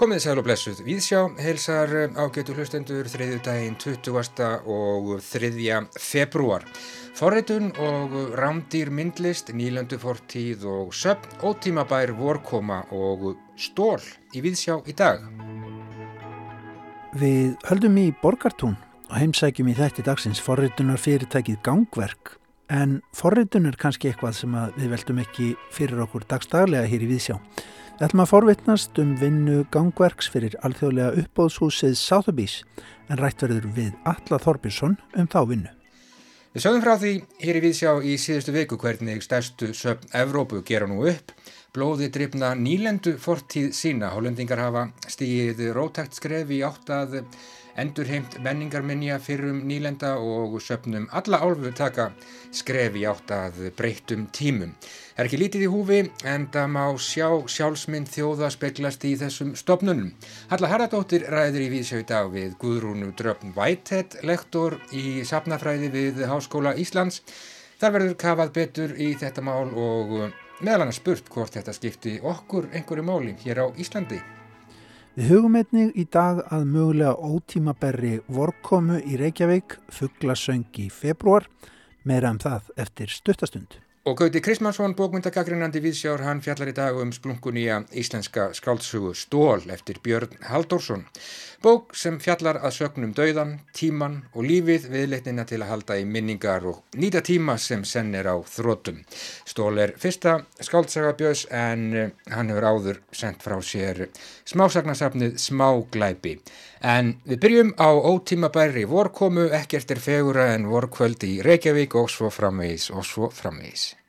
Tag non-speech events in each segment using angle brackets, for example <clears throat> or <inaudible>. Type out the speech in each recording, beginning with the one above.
Komið sæl og blessuð Víðsjá heilsar ágætu hlustendur þriðju daginn 20. og 3. februar. Forritun og rámdýr myndlist, nýlöndu fortíð og söpn, ótímabær vorkoma og stól í Víðsjá í dag. Við höldum í Borgartún og heimsækjum í þætti dagsins forritunar fyrirtækið gangverk en forritun er kannski eitthvað sem við veldum ekki fyrir okkur dagstaglega hér í Víðsjá. Við ætlum að forvitnast um vinnu gangverks fyrir alþjóðlega uppbóðshúsið Sotheby's en rætt verður við Alla Þorbjörnsson um þá vinnu. Við sögum frá því hér í Víðsjá í síðustu viku hvernig stærstu söpn Evrópu gera nú upp. Blóði drifna nýlendu fortíð sína. Hólendingar hafa stíðið rótækt skref í áttað endurheimt menningarminja fyrrum nýlenda og söpnum alla álfu taka skref í áttað breyttum tímum. Það er ekki lítið í húfi en það má sjá sjálfsmynd þjóða speglast í þessum stopnunum. Halla Haraldóttir ræðir í Vísjau í dag við Guðrúnu Dröfn Whitehead, lektor í sapnafræði við Háskóla Íslands. Þar verður kafað betur í þetta mál og meðal annars spurt hvort þetta skipti okkur einhverju máli hér á Íslandi. Við hugum einnig í dag að mögulega ótímaberri vorkomu í Reykjavík, fugglasöng í februar, meira um það eftir stuttastund. Og Gauti Krismansson, bókmyndagagrínandi viðsjár, hann fjallar í dag um splunkunýja íslenska skáltsugu Stól eftir Björn Halldórsson. Bók sem fjallar að sögnum dauðan, tíman og lífið viðleitnina til að halda í minningar og nýta tíma sem senn er á þrótum. Stól er fyrsta skáltsaga Björns en eh, hann hefur áður sendt frá sér smásagnasafnið Smáglæpi. En við byrjum á ótímabæri vorkomu, ekkert er fegura en vorkvöldi í Reykjavík og svo framvegis og svo framvegis.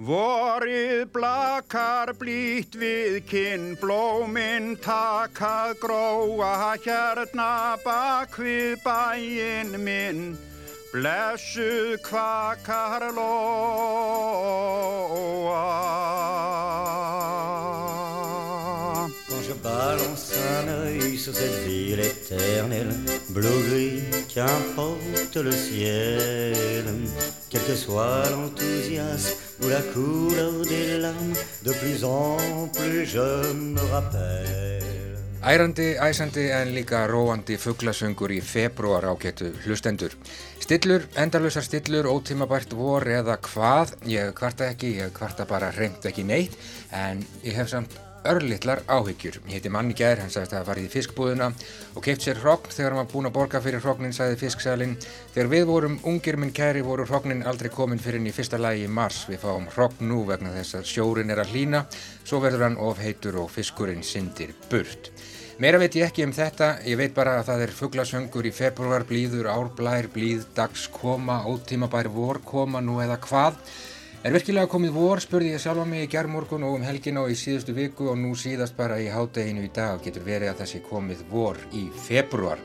Vorið blakar blít við kinn, blóminn takað gróa hérna bak við bæinn minn, blessuð kvakar lóa. Balance un œil sur cette ville éternelle, bleu-gris, qu'importe le ciel, quel que soit l'enthousiasme ou la couleur des larmes, de plus en plus je me rappelle. Ærandi, æsandi en líka róandi fugglasöngur í februar áketu hlustendur. Stillur, endarlausar stillur, ótímabært vor eða hvað, ég kvarta ekki, ég kvarta bara reynd ekki neitt, en ég hef samt örlittlar áhyggjur. Ég heiti manni gær, hann sagðist að það farið í fiskbúðuna og keipt sér hrogn þegar hann var búin að borga fyrir hrognin, sagði fisksælinn. Þegar við vorum ungir minn kæri voru hrognin aldrei komin fyrir inn í fyrsta lagi í mars. Við fáum hrogn nú vegna þess að sjórin er að hlína, svo verður hann of heitur og fiskurinn syndir burt. Meira veit ég ekki um þetta, ég veit bara að það er fugglasöngur í februar, blíður, árblær, blíð, dags koma, ótímabær vor koma nú eða hvað. Er virkilega komið vor, spurði ég sjálfa mig í gerðmorgun og um helgina og í síðustu viku og nú síðast bara í hádeginu í dag. Getur verið að þessi komið vor í februar.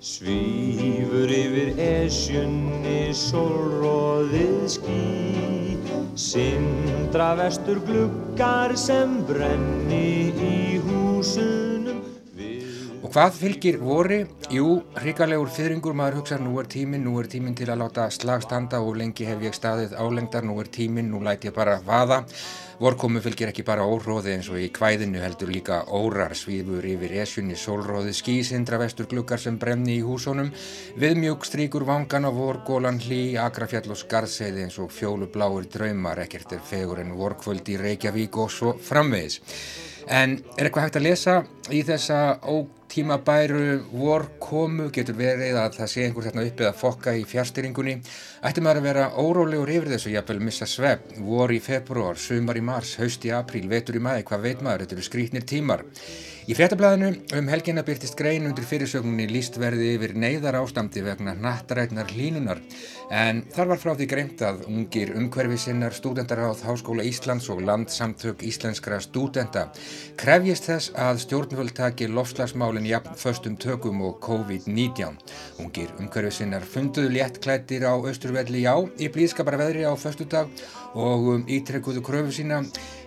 Svífur yfir esjunni sólróðið ský. Sindra vestur gluggar sem brenni í húsunum Og hvað fylgir vori? Jú, hrikalegur fyrringur maður hugsa nú er tíminn, nú er tíminn til að láta slagstanda og lengi hef ég staðið álengdar, nú er tíminn, nú læt ég bara vaða. Vorkomu fylgir ekki bara óróði eins og í kvæðinu heldur líka órar svífur yfir esjunni, sólróði, skísindra vestur glukkar sem bremni í húsónum, viðmjúk stríkur vangan á vorgólan hlý, agrafjall og skarðseiði eins og fjólubláir draumar, ekkert er fegur en vorkvöld í Reykjavík og svo framvegis. En er eitthvað hægt að lesa í þessa ótímabæru vorkomu, getur verið að það sé einhver þarna uppið að fokka í fjárstyringunni. Ætti maður að vera órólegur yfir þessu, jáfnvel missa svepp, vor í februar, sumar í mars, haust í apríl, vetur í mæði, hvað veit maður, þetta eru skrítnir tímar. Í fréttablaðinu um helginna byrtist grein undir fyrirsögninni líst verði yfir neyðar ástandi vegna nattarætnar hlínunar en þar var frá því greint að ungir umhverfisinnar, stúdendaráð, Háskóla Íslands og landsamtök íslenskra stúdenda krefjist þess að stjórnvöld taki lofslagsmálinn jafn föstum tökum og COVID-19. Ungir umhverfisinnar funduðu léttklættir á Östurvelli já í blíðskapara veðri á föstudag og um ítrekkuðu kröfu sína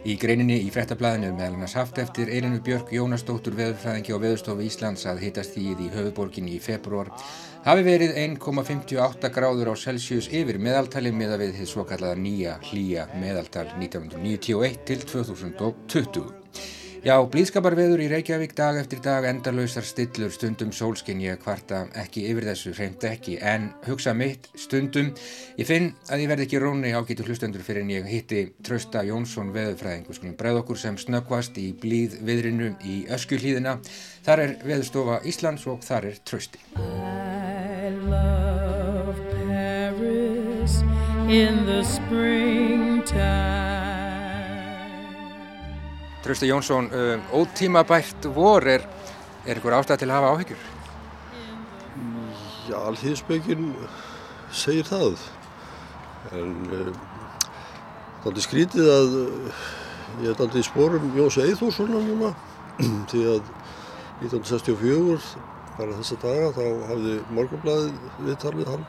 í greininni í frettablaðinu meðal hann að saft eftir Eilinu Björk Jónasdóttur veðurfræðingi á Veðurstofu Íslands að hitast því í höfuborginni í februar hafi verið 1,58 gráður á Celsius yfir meðaltali með að við þið svo kallaða nýja hlýja meðaltal 1991 til 2020. Já, blíðskaparveður í Reykjavík dag eftir dag endalausar stillur stundum sólskinn ég kvarta ekki yfir þessu, hreint ekki, en hugsa mitt stundum. Ég finn að ég verði ekki róni ágætu hlustendur fyrir en ég hitti Trausta Jónsson veðurfræðingu, skulum breið okkur sem snöggvast í blíð viðrinu í öskuhlýðina. Þar er veðurstofa Íslands og þar er Trausti. Love Paris in the springtime Trausti Jónsson, um, ótímabært vor er, er ykkur ástæð til að hafa áhyggjur? Já, alþýðisbökin segir það. En um, það er aldrei skrítið að ég er aldrei í spórum Jóns Eithússonar núna <clears throat> því að 1964, bara þessa daga, þá hafði morgunblæðið viðtalið hann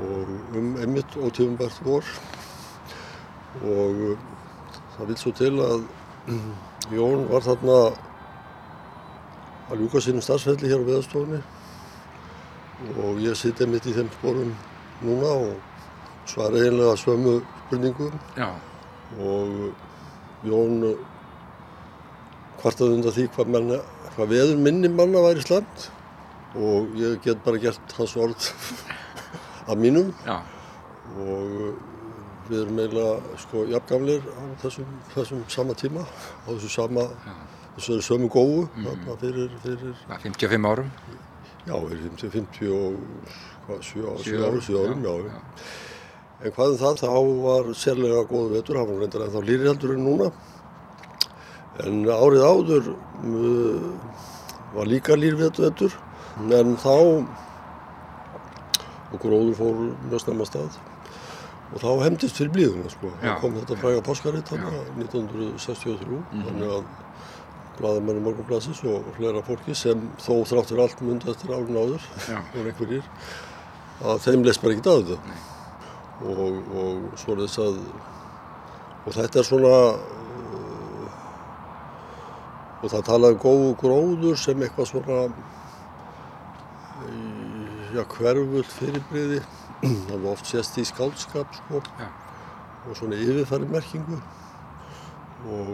og um einmitt ótímabært vor. Og uh, það vil svo til að <clears throat> Jón var þarna að ljúka sínum starfsfelli hér á veðastofunni og ég sitt einmitt í þeim sporum núna og svara einlega svömmu spurningum. Já. og Jón kvartaði undan því hvað, menna, hvað veður minni manna væri slemt og ég get bara gert hans orð <laughs> að mínum Já. og við erum eiginlega sko jafngamlir á þessum, þessum sama tíma á þessu sama, þessu sömu góðu þarna fyrir, fyrir, Hvað, 55 árum? já, við erum til 50 og hvað, 7 árum, Sjö 7 árum, árum, 7 árum, já, já, En hvað um það, þá var sérlega góð vetur, hann var reyndar ennþá lýrihaldur en núna. En árið áður uh, var líka lýrvetur, en þá, og gróður fór mjög snemma stað, og þá hefndist fyrir blíðuna, sko. Það kom þetta fræga páskaritt hann 1963, þannig að blaðamennu morgunblassins og hlera fólki sem þó þráttur allt mundu eftir árun áður, <laughs> og einhverjir, að þeim leist bara ekkert að þetta. Og, og svo er þess að og þetta er svona og það talaði góðu gróður sem eitthvað svona uh, já, hverfult fyrirbriði það var oft sést í skáldskap sko Já. og svona yfirfæri merkingu og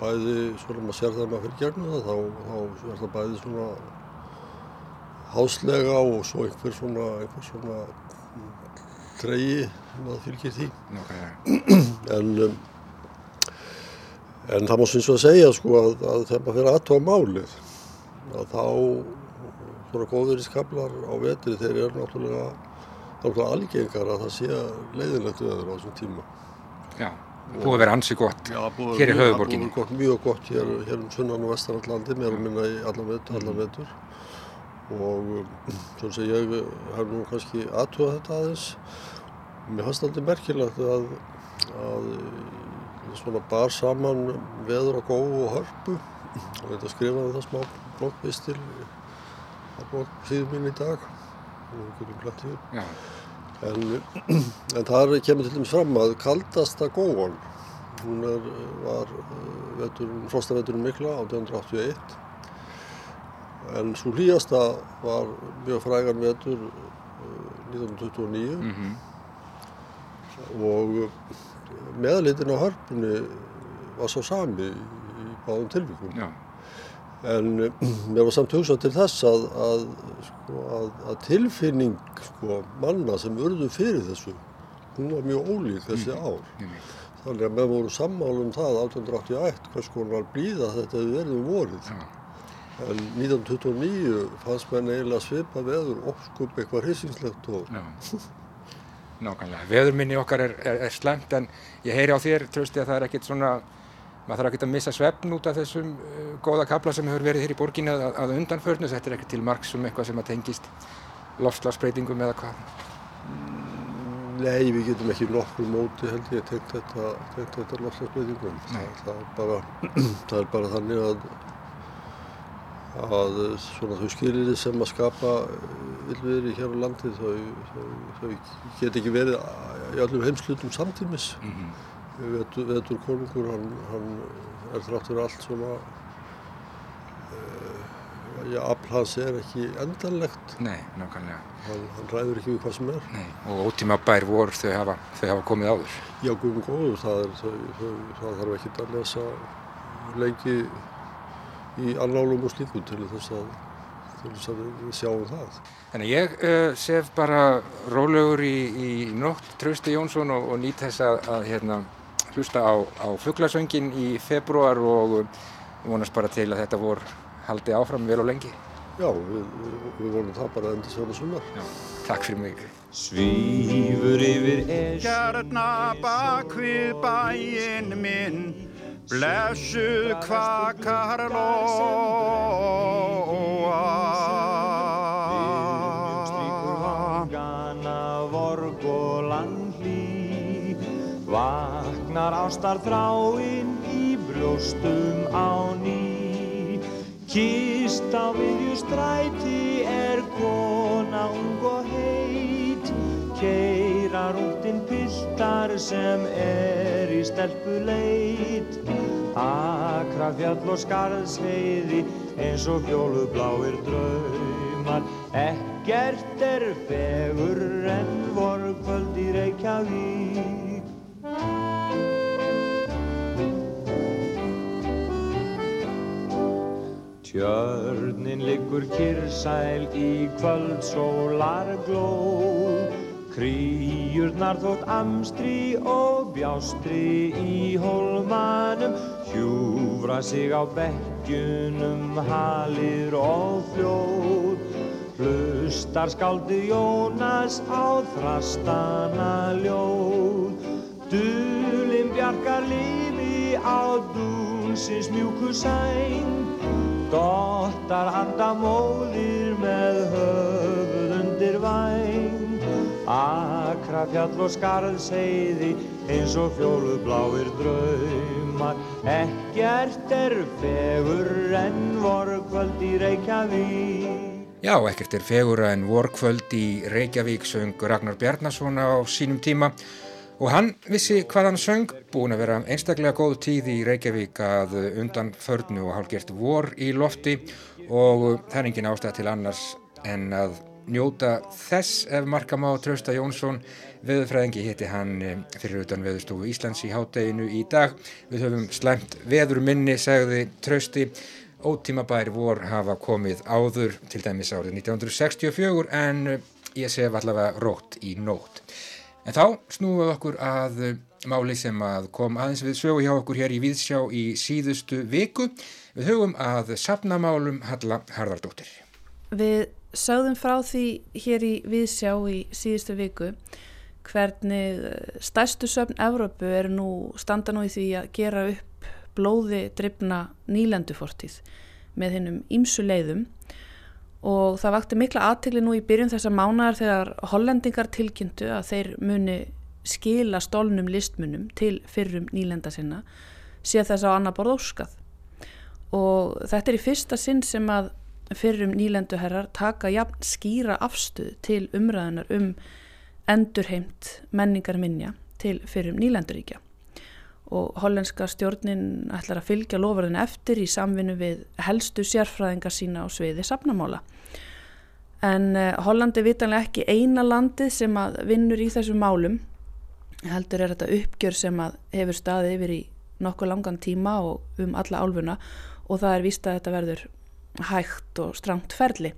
bæði svona maður sér það að maður fyrir gegnum það þá, þá er það bæði svona háslega og svo einhver svona, einhver svona tregi sem að fylgir því. Nákvæmlega. En, um, en það má sem svo að segja sko að, að þegar maður fyrir aðtóa málið að þá svona góður í skablar á vetri þeir eru náttúrulega, náttúrulega algengar að það sé leiðilegt öður á þessum tíma. Já. Búið að vera ansi gott búið hér í höfuborginni. búið gott, mjög gott hér, hér um sunnan og vestarallandi, mér að minna í allan vetur, allan vetur. Og um, svona sem ég hef nú kannski aðtúað þetta aðeins. Mér fannst aldrei merkilegt að, að svona bar saman veður og góðu og hörpu og þetta skrifaði það smá blokkvistil á blokksíðum mín í dag og getum glætt. Já. En, en þar kemur til dæmis fram að kaldasta góan, hún er, var veturinn, frostaveturinn mikla 1881 en svo hlýjasta var mjög frægan vetur eh, 1929 Mm og meðalitin á hörpunni var svo sami í báðum tilvíkum. Já. En <clears throat> mér var samt hugsað til þess að, að, sko, að, að tilfinning sko, manna sem urðu fyrir þessu, hún var mjög ólík þessi ár. einmitt. Þannig að menn voru sammála um það 1881 hvers konar blíða þetta hefði verið um vorið. Já. En 1929 fannst menn eiginlega svipa veður, óskup eitthvað hrisingslegt og Já. <laughs> Nákvæmlega. Veðurminni okkar er, er, er slemt en ég heyri á þér, trösti, að það er ekkit svona, maður þarf ekkit að missa svefn út af þessum uh, góða kapla sem hefur verið hér í borginni að, að undanförnu. Þetta er ekkit til marks um eitthvað sem að tengist lofslagsbreytingum eða hvað. Nei, við getum ekki nokkur móti held ég tengt þetta, þetta lofslagsbreytingum. Það, það, er bara, <clears throat> það er bara þannig að, að svona þau skilirði sem að skapa illviðri hér á landi þau, þau, þau get ekki verið í öllum heimslutum samtímis. Mm -hmm. Vetur, vetur konungur, hann, hann er þrátt fyrir allt svona, já, afl hans er ekki endanlegt. Nei, nákvæmlega. Hann, hann ræður ekki við hvað sem er. Nei. Og ótíma bær vor þau hafa, þau hafa komið áður. Já, guðum góður, það, er, þau, þau, það þarf ekki að lesa lengi í annálum og slíkum til þess að, til þess að við sjáum það. Þannig ég uh, sef bara rólegur í, í nótt Trausti Jónsson og, og nýtt þess að, að hérna, hlusta á, á fugglasöngin í februar og vonast bara til að þetta vor haldi áfram vel og lengi. Já, við, við vonum það bara endur svona sumar. Já, takk fyrir mig. Svífur yfir esju Hérna bak við bæinn minn Blessuð kvakar lóa. Vaknar ástar þráinn í brjóstum á ný. Kist á miðju stræti er kona ung og heit. Keirar útinn piltar sem er í stelpu leit Akra fjall og skarðsheiði eins og fjólubláir draumar. Ekkert er fegur en vorkvöld í Reykjavík. Tjörnin liggur kyrsæl í kvöld sólar glóð Kríurnar þótt amstri og bjástri í hólmanum Hjúfra sig á bekkjunum halir og fljóð Hlustar skáldi Jónas á þrastana ljóð Dulinn bjargar lífi á dúnsins mjúku sæng. Dottar handa móðir með væng Akra fjall og skarðsheiði eins og fjólubláir draumar. Ekkert er fegur en vorkvöld í Reykjavík. Já, ekkert er fegura en vorkvöld í Reykjavík söng Ragnar Bjarnason á sínum tíma. Og hann vissi hvað hann söng, búin að vera einstaklega góð tíð í Reykjavík að undan förnu og hálfgert vor í lofti. Og það er engin ástæð til annars en að njóta þess ef marka má Trausta Jónsson veðurfræðingi hitti hann fyrir utan veðurstofu Íslands í hátteginu í dag við höfum slæmt veður minni segði Trausti ótímabær vor hafa komið áður til dæmis árið 1964 en ég sef allavega rótt í nótt. En þá snúum við okkur að máli sem að kom aðeins við sögu hjá okkur hér í Víðsjá í síðustu viku. Við hugum að sapnamálum Halla Harðardóttir. Við sögðum frá því hér í Víðsjá í síðustu viku hvernig stærstu söfn Evrópu er nú, standa nú í því að gera upp blóði drifna nýlendufortíð með hennum ímsu leiðum. Og það vakti mikla aðtegli nú í byrjun þessa mánar þegar hollendingar tilkynntu að þeir muni skila stólnum listmunum til fyrrum nýlenda sinna sé þess á annar borð óskað. Og þetta er í fyrsta sinn sem að fyrrum nýlenduherrar taka jafn skýra afstuð til umræðunar um endurheimt menningar minja til fyrrum nýlenduríkja og hollenska stjórnin ætlar að fylgja lofverðin eftir í samvinnu við helstu sérfræðingar sína á sviði sapnamála. En uh, Hollandi vitanlega ekki eina landið sem að vinnur í þessum málum. Heldur er þetta uppgjör sem að hefur staðið yfir í nokkuð langan tíma og um alla álfuna og það er víst að þetta verður hægt og strangt ferli.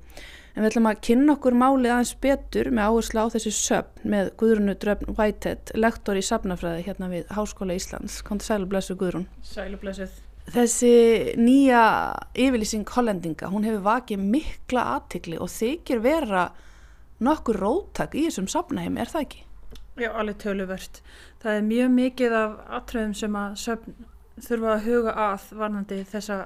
En við ætlum að kynna okkur málið aðeins betur með áherslu á þessi söpn með Guðrunu Dröfn Whitehead, lektor í safnafræði hérna við Háskóla Íslands. Konti sælublessu Guðrún. Sælublessuð. Þessi nýja yfirlýsing hollendinga, hún hefur vakið mikla aðtikli og þykir vera nokkur róttak í þessum safnaheim, er það ekki? Já, alveg töluvert. Það er mjög mikið af atröðum sem að söfn þurfa að huga að varnandi þessa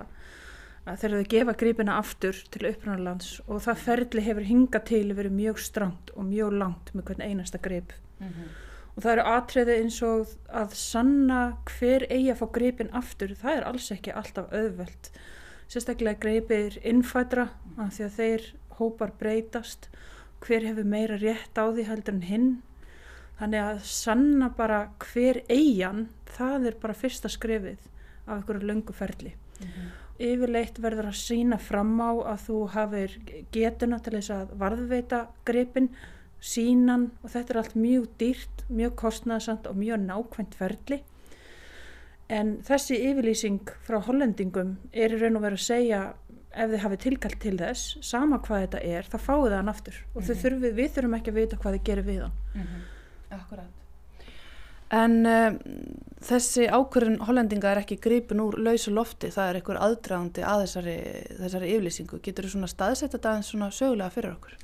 að þeir eru að gefa gripina aftur til upprannalands og það ferli hefur hinga til verið mjög strangt og mjög langt með hvern einasta grip. Mm -hmm. og það eru atriði eins og að sanna hver eigi að fá gripin aftur það er alls ekki alltaf auðvelt. Sérstaklega gripir innfædra af því að þeir hópar breytast. Hver hefur meira rétt á því heldur en hinn? Þannig að sanna bara hver eigin það er bara fyrsta skrefið af einhverju löngu ferli. Mm -hmm yfirleitt verður að sína fram á að þú hafið getuna til þess að varðveita gripin, sínan og þetta er allt mjög dýrt, mjög kostnæðsamt og mjög nákvæmt ferli. en þessi yfirlýsing frá hollendingum er í raun og veru að segja ef þið hafið tilkall til þess sama hvað þetta er, þá fáið það hann aftur og mm þurfið, við þurfum ekki að vita hvað þið gerir við hann Akkurat. En um, þessi ákvörðun hollendinga er ekki gripin úr lausu lofti, það er einhver aðdragandi að þessari, þessari yflýsingu. Getur þú svona staðsett þetta aðeins svona sögulega fyrir okkur?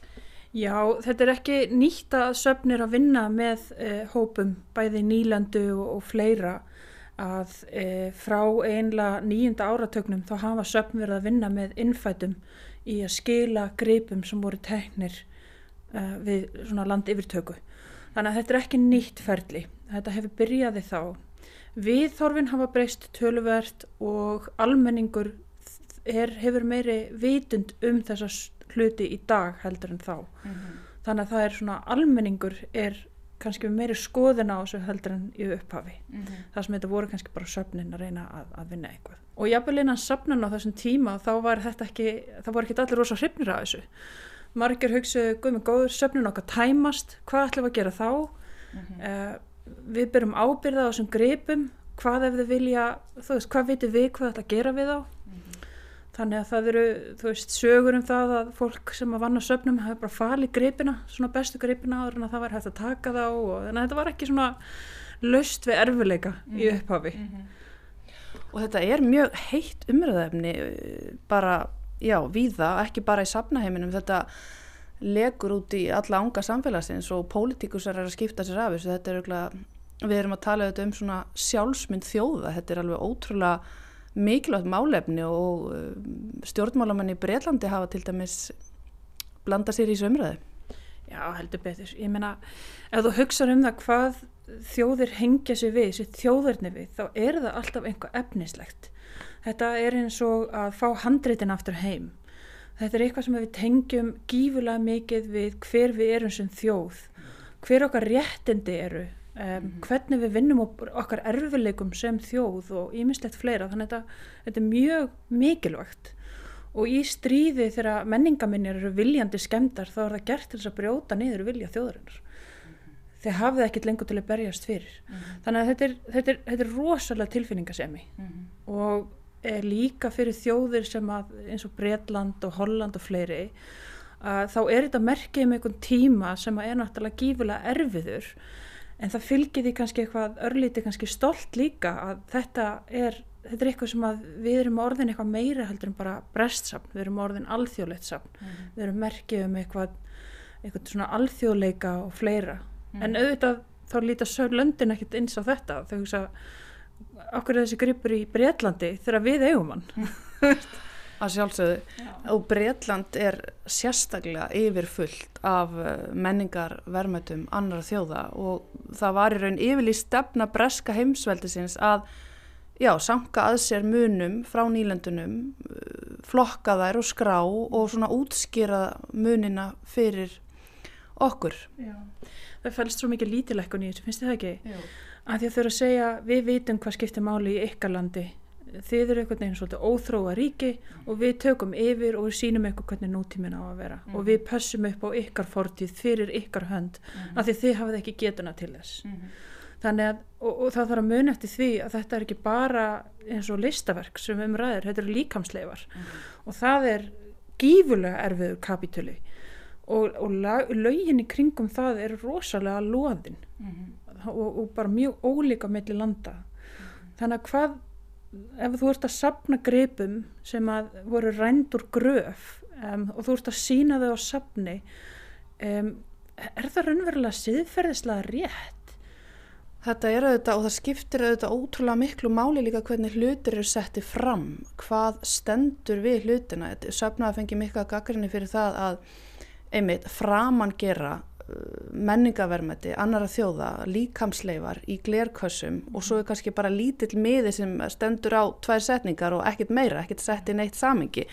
Já, þetta er ekki nýtt að söfnir að vinna með eh, hópum bæði nýlandu og, og fleira að eh, frá einlega nýjunda áratögnum þá hafa söfn verið að vinna með innfætum í að skila gripum sem voru teknir eh, við svona land yfirtöku. Þannig að þetta er ekki nýtt ferli. Þetta hefur byrjaði þá. Viðþorfin hafa breyst töluvert og almenningur er, hefur meiri vitund um þessa hluti í dag heldur en þá. Þannig að það er svona almenningur er kannski meiri skoðun á þessu heldur en í upphafi. Það sem þetta voru kannski bara söfnin að reyna að, að vinna eitthvað. Og jafnvel innan söfnin á þessum tíma þá var þetta ekki, það voru ekki allir rosa hrifnir af þessu. Margir hugsaðu, guð með góður, söfnin okkar tæmast, hvað ætlum við að gera þá? Uh, við byrjum ábyrða á þessum gripum, hvað ef þið vilja, þú veist, hvað vitum við hvað ætla að gera við þá? Þannig að það eru, þú veist, sögur um það að fólk sem að vanna söfnum hafa bara falið gripina, svona bestu gripina áður en að það var hægt að taka þá og þannig að þetta var ekki svona löst við erfileika í upphafi. Og þetta er mjög heitt umröðefni bara, já, víða, ekki bara í safnaheiminum, þetta legur út í alla ánga samfélagsins og pólitíkusar er að skipta sér af þessu, þetta er auðvitað, við erum að tala um svona sjálfsmynd þjóða, þetta er alveg ótrúlega mikilvægt málefni og stjórnmálamenn í Breitlandi hafa til dæmis blanda sér í umröðu. Já, heldur betur. Ég meina, ef þú hugsaður um það hvað þjóðir hengja sér við, sér þjóðirni við, þá er það alltaf einhvað efnislegt. Þetta er eins og að fá handreitin aftur heim. Þetta er eitthvað sem við tengjum gífulega mikið við hver við erum sem þjóð, hver okkar réttindi eru, um, hvernig við vinnum okkar erfileikum sem þjóð og ímislegt fleira. Þannig að þetta, þetta er mjög mikilvægt og í stríði þegar menningaminjar eru viljandi skemdar þá er það gert til þess að brjóta niður vilja þjóðarinnar. Þeir hafið ekkert lengur til að berjast fyrir. Þannig að þetta er, þetta er, þetta er rosalega tilfinningasemi og er líka fyrir þjóðir sem að eins og Breitland og Holland og fleiri að þá er þetta merkið um einhvern tíma sem að er náttúrulega gífulega erfiður en það fylgir því kannski eitthvað örlítið kannski stolt líka að þetta er, þetta er eitthvað sem að við erum orðin eitthvað meira heldur en bara brestsafn, við erum orðin alþjóðleitt safn, við erum merkið um eitthvað, eitthvað svona alþjóðleika og fleira, en auðvitað þá líta sögur löndin ekkert eins á þetta þau hugsa okkur er þessi gripur í Breitlandi þegar við eigum hann <laughs> að sjálfsögðu og Breitland er sérstaklega yfirfullt af eh, menningar vermetum annara þjóða og það var í raun yfirlýst stefna breska heimsveldisins að já, sanka að sér munum frá nýlendunum eh, flokka þær og skrá og svona útskýra munina fyrir okkur Já. það fælst svo mikið lítilekkun í þessu, finnst þið það ekki? Já. Að því að þau eru að segja við vitum hvað skiptir máli í ykkar landi. Þið eru einhvern veginn svolítið óþróa ríki og við tökum yfir og við sínum eitthvað hvernig nútíminn á að vera. Og við pössum upp á ykkar fortíð fyrir ykkar hönd af því þið hafið ekki getuna til þess. Þannig að, og, og það þarf að muna eftir því að þetta er ekki bara eins og listaverk sem um ræðir, þetta eru líkamsleifar. Og það er gífulega erfiður kapituli og, og lögin í kringum það er rosalega loðin. Og, og bara mjög ólíka melli landa. Þannig að hvað ef þú ert að sapna gripum sem að voru rænd úr gröf um, og þú ert að sína þau á sapni um, er það raunverulega siðferðislega rétt? Þetta er auðvitað og það skiptir auðvitað ótrúlega miklu máli líka hvernig hlutir eru settið fram, hvað stendur við hlutina. Söfnaði fengi mikla gaggrinni fyrir það að einmitt framan gera menningavermeti, annara þjóða, líkamsleifar í glerkössum og svo er kannski bara lítill miði sem stendur á tvær setningar og ekkert meira, ekkert sett í neitt samingi.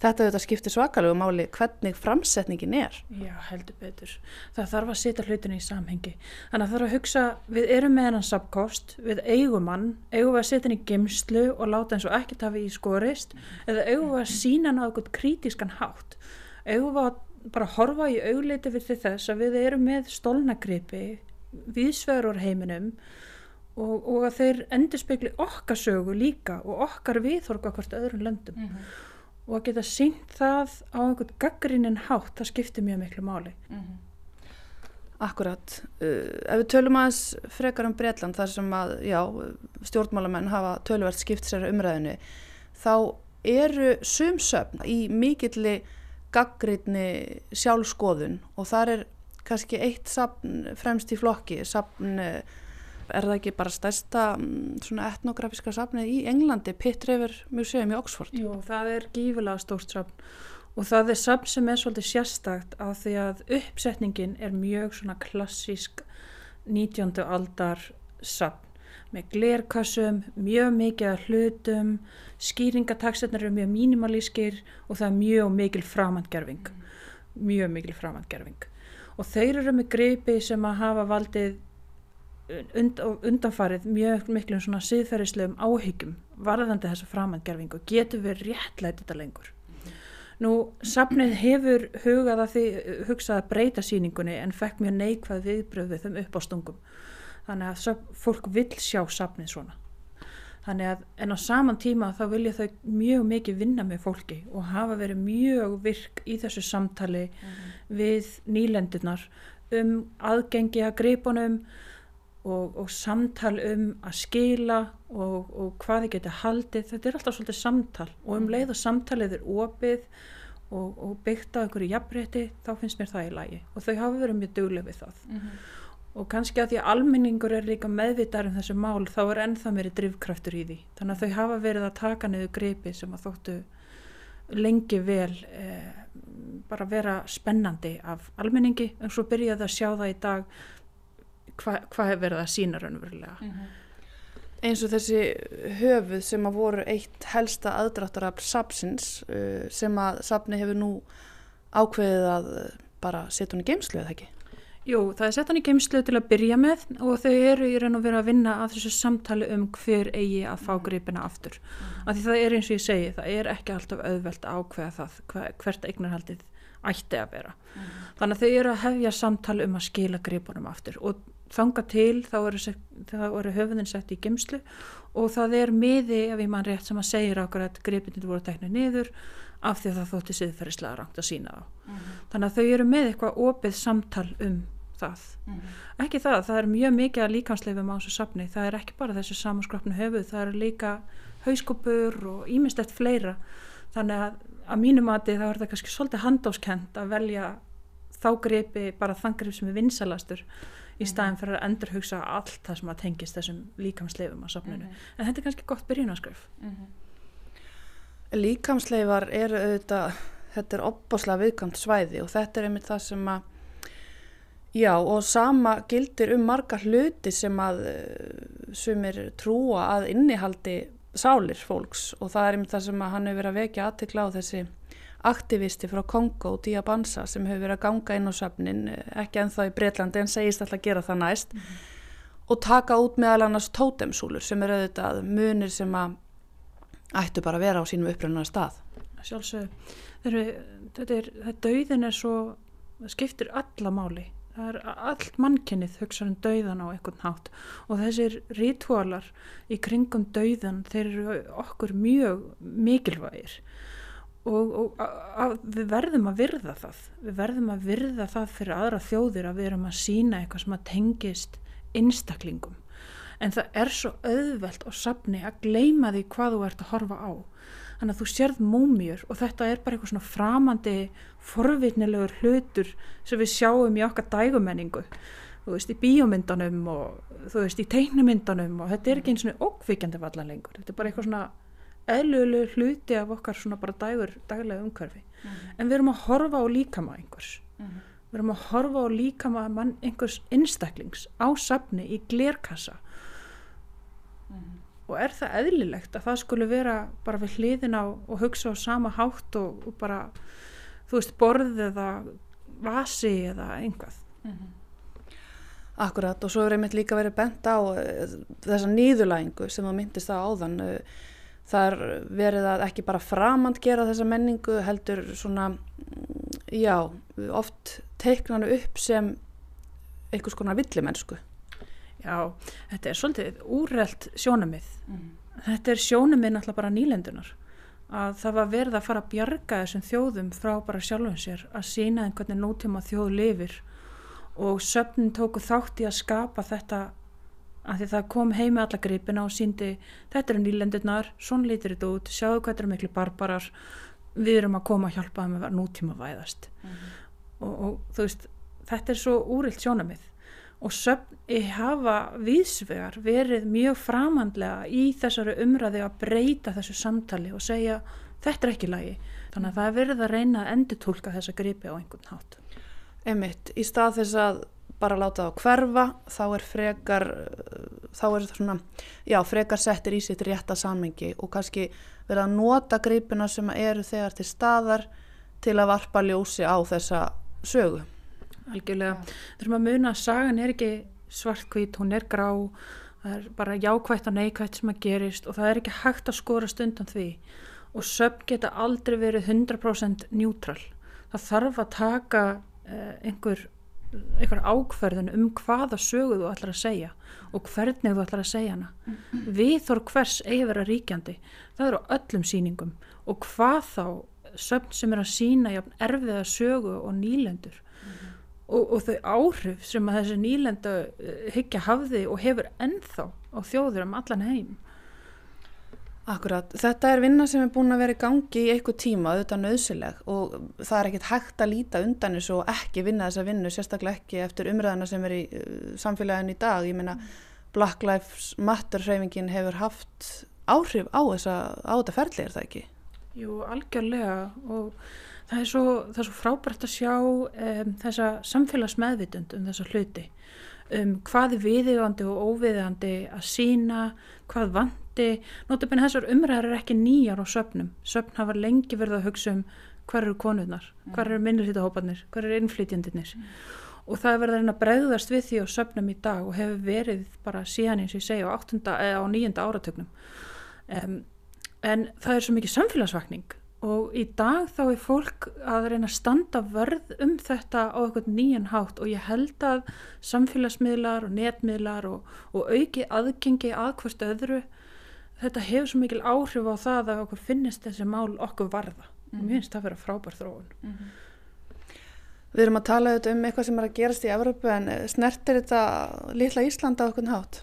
Þetta auðvitað skiptir svakalegu máli hvernig framsetningin er. Já, heldur betur. Það þarf að setja hlutinu í samhengi. Þannig að það þarf að hugsa, við erum með hennan sapkost, við eigum hann, eigum við að setja hann í gemslu og láta eins og ekkert hafi í skorist, eða eigum við að sína hann á eitthvað krítiskan hátt. Eigum við að bara horfa í augliti fyrir þess að við erum með stólnagripi viðsvegur úr heiminum og, og að þeir endurspegli okkar sögu líka og okkar viðhorga hvort öðrum löndum Mhm. og að geta sínt það á einhvern gaggrinin hátt, það skiptir mjög miklu máli. Akkurat. Uh, ef við tölum aðeins frekar um Breitland þar sem að, já, stjórnmálamenn hafa töluvert skipt sér umræðinu, þá eru sumsöfn í mikilli gaggrinni sjálfskoðun og þar er kannski eitt safn fremst í flokki, safn, eh, er það ekki bara stærsta mm, svona etnografíska safnið í Englandi, Pitt River Museum í Oxford? Jú, það er gífulega stórt safn og það er safn sem er svolítið sérstakt af því að uppsetningin er mjög svona klassísk 19. aldar safn með glerkassum, mjög mikið hlutum, skýringatakstarnir eru mjög mínimalískir og það er mjög mikil framhandgerfing, mjög mikil framhandgerfing og þeir eru með greipi sem að hafa valdið und, undanfarið mjög miklum svona siðferðislegum áhyggjum varðandi þessa framhandgerfingu getur við réttlætt þetta lengur Nú, safnið hefur hugað að því, hugsað að breyta síningunni en fekk mjög neikvað viðbröð við þeim upp á stungum. Þannig að fólk vil sjá safnið svona. Þannig að en á saman tíma þá vilja þau mjög mikið vinna með fólki og hafa verið mjög virk í þessu samtali við nýlendunar um aðgengi að greipunum og, og samtal um að skila og, og hvað þið geta haldið. Þetta er alltaf svolítið samtal og um leið og samtalið er opið og, og byggt á einhverju jafnrétti þá finnst mér það í lagi og þau hafa verið mjög duglega við það. Og kannski að því að almenningur er líka meðvitar um þessu mál þá er ennþá meiri drivkraftur í því. Þannig að þau hafa verið að taka niður greipi sem að þóttu lengi vel eh, bara vera spennandi af almenningi en svo byrjaði að sjá það í dag hva, hvað er verið að sína raunverulega. eins og þessi höfuð sem að voru eitt helsta aðdráttarafl sapsins uh, sem að sapni hefur nú ákveðið að uh, bara setja hún í geimslu eða ekki? Jú, það er sett hann í geimslu til að byrja með og þau eru í raun og veru að vinna að þessu samtali um hver eigi að fá gripina aftur. Af því það er eins og ég segi, það er ekki alltaf auðvelt ákveða það hver, hvert eignarhaldið ætti að vera. Þannig að þau eru að hefja samtali um að skila gripunum aftur og þanga til þá eru, eru höfuðin sett í geimslu og það er miði ef ég mann rétt sem að segir okkur að gripinir voru teknir niður af því að það þótti siðferðislega rangt að sína þá. Þannig að þau eru með eitthvað opið samtal um það. Ekki það, það er mjög mikið að líkansleifum á þessu safni. Það er ekki bara þessu samanskrapnu höfuð, það eru líka hauskopur og ímestett fleira. Þannig að að mínu mati þá er það kannski svolítið handóskend að velja þá gripi bara þann grip sem er vinsalastur í staðin fyrir að endurhugsa allt það sem að tengist þessum líkamsleifum á safninu. En þetta er kannski gott byrjunaskrif. Líkamsleifar eru auðvitað, þetta er opbáslega viðkvæmt svæði og þetta er einmitt það sem að, já og sama gildir um marga hluti sem að uh, sumir trúa að innihaldi sálir fólks. Og það er einmitt það sem að hann hefur verið að vekja aðtekla á þessi aktivisti frá Kongo, Diabansa sem hefur verið að ganga inn á söfnin, ekki ennþá í Breitlandi en segist alltaf að gera það næst. Og taka út meðal annars tótemsúlur sem eru auðvitað munir sem að ættu bara að vera á sínum upprænuna stað. sjálfsög þetta er, þetta er, dauðin er svo skiptir alla máli það er allt mannkynnið hugsa um dauðan á einhvern hátt. Og þessir rítúalar í kringum dauðan þeir eru okkur mjög mikilvægir. Og, og a, a, við verðum að virða það. Við verðum að virða það fyrir aðra þjóðir að við erum að sína eitthvað sem að tengist einstaklingum. En það er svo auðvelt á safni að gleyma því hvað þú ert að horfa á þannig að þú sérð múmjur og þetta er bara eitthvað svona framandi forvitnilegur hlutur sem við sjáum í okkar dægumenningu. Þú veist, í bíómyndanum og þú veist, í teiknumyndanum og þetta er ekki eins og ókvikjandi vallan lengur. Þetta er bara eitthvað svona eðlulegu hluti af okkar svona bara dægur daglega umhverfi. En við erum að horfa á líkama einhvers. Við erum að horfa á líkama einhvers innstaklings á safni í glerkassa og er það eðlilegt að það skulle vera bara við hliðin á og hugsa á sama hátt og, og bara þú veist borðið eða vasi eða einhvað Akkurat og svo er einmitt líka verið bent á uh, þessa nýðulægingu sem það myndist á áðan. Það er verið að ekki bara framand gera þessa menningu heldur svona, mm, já, oft teiknanu upp sem einhvers konar villimennsku. Já, þetta er svolítið úrrelt sjónamið. Þetta er sjónamið náttúrulega bara nýlendunar. Að það var verið að fara að bjarga þessum þjóðum frá bara sjálfum sér, að sína þeim hvernig nútíma þjóð lifir og söfnin tóku þátt í að skapa þetta að því það kom heimi alla gripina og síndi þetta eru nýlendurnar, svona lítir þetta út, sjáu hvað þetta eru miklu barbarar, við erum að koma að hjálpa þeim að vera nútíma væðast. Og, og þú veist, þetta er svo úrilt sjónamið og söfni hafa vísvegar verið mjög framhandlega í þessari umræði að breyta þessu samtali og segja þetta er ekki lagi. Þannig að það er verið að reyna að endurtúlka þessa gripi á einhvern hátt. Einmitt, í stað þess að bara láta það hverfa, þá er frekar, þá er það svona, já, frekar settir í sitt rétta sammengi og kannski verið að nota gripina sem eru þegar til staðar til að varpa ljósi á þessa sögu. Algjörlega, þurfum að muna að sagan er ekki svartkvít, hún er grá, það er bara jákvætt og neikvætt sem að gerist og það er ekki hægt að skora stundan því. Og söfn geta aldrei verið 100% njútral. Það þarf að taka uh, einhver, einhver ákverðin um hvaða sögu þú ætlar að segja og hvernig þú ætlar að segja hana. Við þór hvers eigi vera ríkjandi, það eru öllum síningum og hvað þá söfn sem er að sína erfiða sögu og nýlendur og, og þau áhrif sem að þessi nýlenda hyggja hafði og hefur ennþá á þjóður um allan heim. Akkurat, þetta er vinna sem er búin að vera í gangi í eitthvað tíma, auðvitað nöðsileg og það er ekkit hægt að líta undan þessu og ekki vinna þessa vinnu, sérstaklega ekki eftir umræðina sem er í uh, samfélaginu í dag. Ég meina, Black Lives Matter hreyfingin hefur haft áhrif á, þessa, á þetta ferli, er það ekki? Jú, algjörlega og það er svo, það er svo frábært að sjá um, þessa samfélagsmeðvitund um þessa hluti. Um hvað viðigandi og óviðigandi að sína, hvað vandi notabene þessar umræðar er ekki nýjar á söpnum, söpn hafa lengi verið að hugsa um hver eru konurnar hver eru minnurhýttahópanir, hver eru innflytjandinir mm. og það er verið að reyna að bregðast við því á söpnum í dag og hefur verið bara síðan eins og ég segja á, áttunda, á nýjunda áratögnum um, en það er svo mikið samfélagsvakning og í dag þá er fólk að reyna að standa vörð um þetta á eitthvað nýjan hátt og ég held að samfélagsmiðlar og netmiðlar og, og auki aðgengi að hvert öðru þetta hefur svo mikil áhrif á það að okkur finnist þessi mál okkur varða mm. mér finnst það að vera frábær þróun mm -hmm. Við erum að tala um eitthvað sem er að gerast í Evrópu en snertir þetta litla Íslanda á okkur hátt?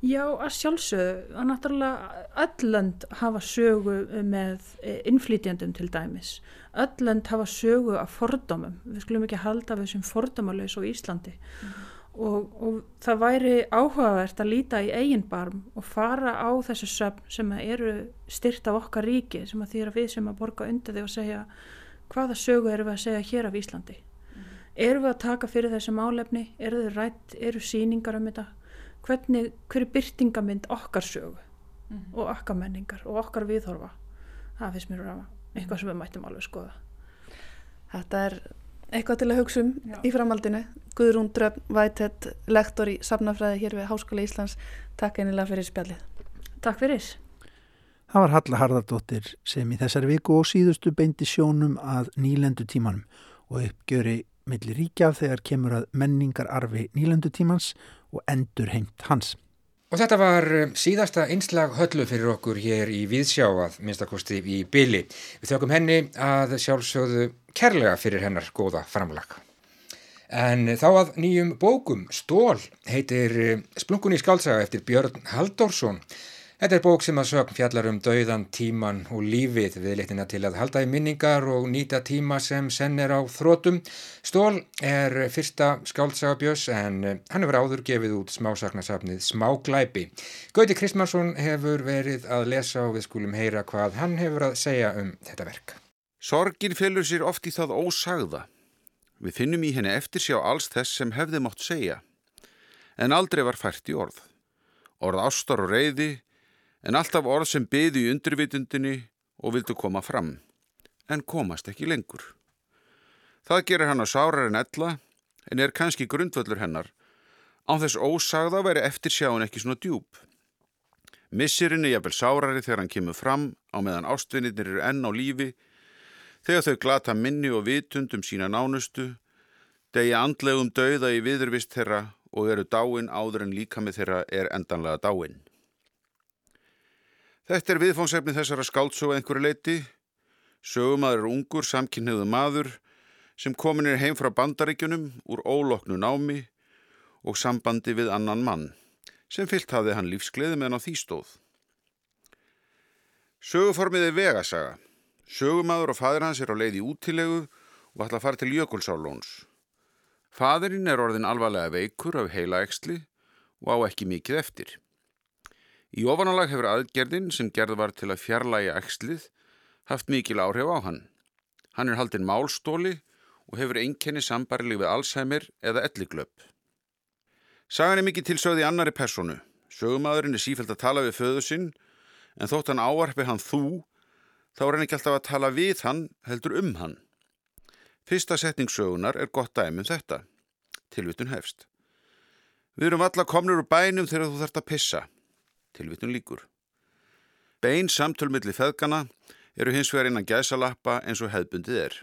Já, að sjálfsögðu, að náttúrulega öll lönd hafa sögu með innflytjandum til dæmis. Öll lönd hafa sögu af fordómum. Við skulum ekki halda við sem fordómalauðs á Íslandi. Mm. Og, og það væri áhugavert að líta í eigin barm og fara á þessu söfn sem eru styrt af okkar ríki, sem að þýra við sem að borga undir því og segja hvaða sögu eru við að segja hér af Íslandi. Mm. Eru við að taka fyrir þessi málefni? Eru þið rætt? Eru síningar um þetta? Hvernig, hver er byrtingamind okkar sögu mm -hmm. og okkar menningar og okkar viðhorfa? Það finnst mér að eitthvað sem við mættum alveg skoða. Þetta er eitthvað til að hugsa um Já. í framaldinu Guðrún Dröfn Vætett, lektor í Safnafræði hér við Háskóla Íslands. Takk einilega fyrir spjallið. Takk fyrir. Það var Halla Harðardóttir sem í þessari viku og síðustu beindi sjónum að nýlendu tímanum og uppgjöri millir ríkjaf þegar kemur að menningararfi nýlendu tímans og endur heimt hans. Og þetta var um, síðasta einslag höllu fyrir okkur hér í Víðsjáað, minnstakosti í Bili. Við þökkum henni að sjálfsögðu kærlega fyrir hennar góða framlag. En þá að nýjum bókum, Stól, heitir um, Splunkunni skálsaga eftir Björn Halldórsson. Þetta er bók sem að sögn fjallar um dauðan, tíman og lífið við litina til að halda í minningar og nýta tíma sem senn er á þrótum. Stól er fyrsta skáldsagabjöss en hann hefur áður gefið út smásagnasafnið Smáglæpi. Gauti Kristmansson hefur verið að lesa og við skulum heyra hvað hann hefur að segja um þetta verk. Sorgin fylgur sér oft í það ósagða. Við finnum í henni eftir sjá alls þess sem hefði mótt segja. En aldrei var fært í orð. Orð ástar og reyði en alltaf orð sem byði í undirvitundinni og vildu koma fram, en komast ekki lengur. Það gerir hann á sárar en ella, en er kannski grundvöldur hennar, án þess ósagða veri eftir sjáun ekki svona djúb. Missirinn er jafnvel sárari þegar hann kemur fram á meðan ástvinnir eru enn á lífi, þegar þau glata minni og vitund um sína nánustu, degi andlegum dauða í viðurvist þeirra og eru dáin áður en líka með þeirra er endanlega dáin. Þetta er viðfóngsefni þessara skáldsóa einhverju leiti. Sögumadur er ungur, samkynniðu maður sem komin er heim frá bandaríkjunum úr óloknu námi og sambandi við annan mann sem fyllt hafði hann lífsgleði meðan á því stóð. Söguformið er vegasaga. Sögumadur og fadur hans er á leið í útilegu og ætla að fara til Jökulsárlóns. Fadurinn er orðin alvarlega veikur af heila eksli og á ekki mikið eftir. Í ofanálag hefur aðgerðin sem gerð var til að fjarlæga ekslið haft mikil áhrif á hann. Hann er haldinn málstóli og hefur einkenni sambarileg við Alzheimer eða elliglöp. Sagan er mikið tilsögð í annari personu. Sögumadurinn er sífælt að tala við föðu sinn en þótt hann áarpi hann þú þá er hann ekki alltaf að tala við hann heldur um hann. Fyrsta setningssögunar er gott dæmum þetta. Tilvitun hefst. Við erum alla komnur úr bænum þegar þú þarfst að pissa. Tilvitun líkur. Bein samtölmiðli feðgana eru hins vegar innan gæsalappa eins og hefðbundið er.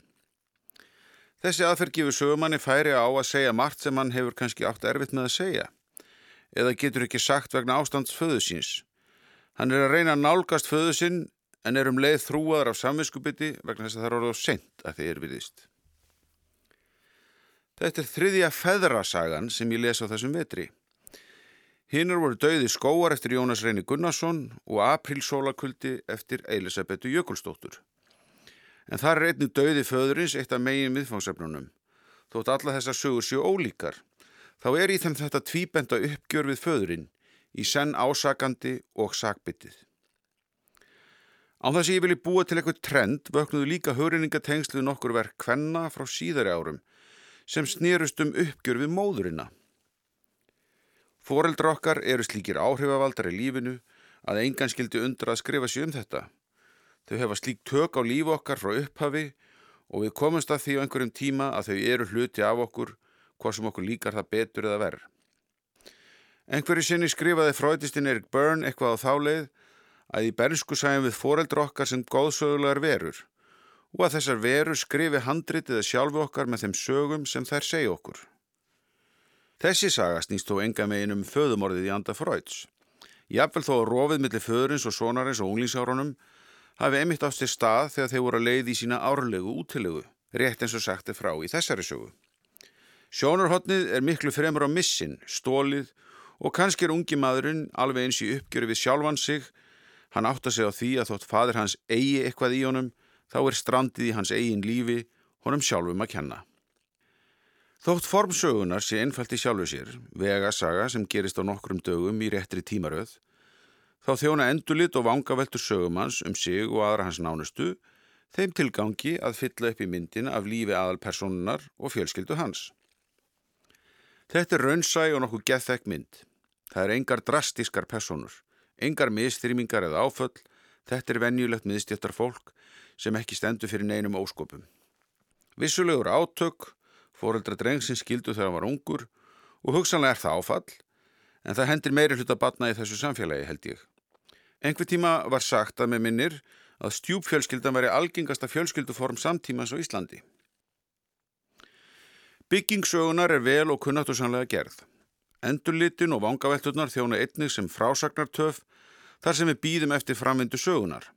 Þessi aðferð gefur sögumanni færi á að segja margt sem hann hefur kannski átt erfitt með að segja eða getur ekki sagt vegna ástands föðu síns. Hann er að reyna að nálgast föðu sinn en er um leið þrúaður af samvinskupiti vegna þess að það er orðið á sent að þeir virðist. Þetta er þriðja feðrasagan sem ég les á þessum vetri. Hinnur voru döiði skóar eftir Jónas Reyni Gunnarsson og aprílsólakuldi eftir Eilisabetu Jökulstóttur en þar er einnig döiði föðurins eitt af megin viðfangsefnunum. Þótt alla þessar sögur séu ólíkar, þá er í þeim þetta tvíbenda uppgjör við föðurinn, í senn ásakandi og sakbyttið. Á þess að ég vilji búa til eitthvað trend vöknuðu líka hörinningatengslu nokkur verk kvenna frá síðari árum sem snýrust um uppgjör við móðurina. Fóreldra okkar eru slíkir áhrifavaldar í lífinu að engan skildi undra að skrifa sér um þetta. Þau hefa slík tök á lífu okkar frá upphafi og við komumst að því á einhverjum tíma að þau eru hluti af okkur, hvað sem okkur líkar það betur eða verð. Einhverju sinni skrifaði fröytistinn Erik Byrne eitthvað á þáleið að í bernsku sæjum við foreldra okkar sem góðsögulegar verur og að þessar verur skrifi handritið að sjálfu okkar með þeim sögum sem þær segja okkur. Þessi saga snýst þó enga megin um föðumorðið í anda fröyts. Jafnvel þó að rofið millir föðurins og sonarins og unglingsárunum hafi einmitt átt sér stað þegar þeir voru að leiði í sína árlegu útilegu, rétt eins og sagt er frá í þessari sögu. Sjónarhóttnið er miklu fremur á missin, stólið og kannski er ungi maðurinn alveg eins í uppgjöru við sjálfan sig, hann átt að segja á því að þótt fadir hans eigi eitthvað í honum, þá er strandið í hans eigin lífi honum sjálfum að kenna. Þótt formsögunar sé einfalt í sjálfu sér, vegasaga sem gerist á nokkrum dögum í réttri tímaröð, þá þjóna endurlit og vangaveltur sögumans um sig og aðra hans nánustu þeim tilgangi að fylla upp í myndin af lífi aðalpersonunar og fjölskyldu hans. Þetta er raunsæ og nokkuð gethekk mynd. Það er engar drastískar personur, engar mistrýmingar eða áföll, þetta er venjulegt miðstjættar fólk sem ekki stendur fyrir neinum óskopum. Vissulegur átök, fóreldra drengsins skildu þegar hann var ungur og hugsanlega er það áfall, en það hendir meiri hlut að batna í þessu samfélagi held ég. Engur tíma var sagt að með minnir að stjúpfjölskyldan veri algengasta fjölskylduform samtímans á Íslandi. Byggingsögunar er vel og kunnáttursanlega gerð. Endurlitin og vangavelturnar þjóna einnig sem frásagnartöf þar sem við býðum eftir framvindu sögunar.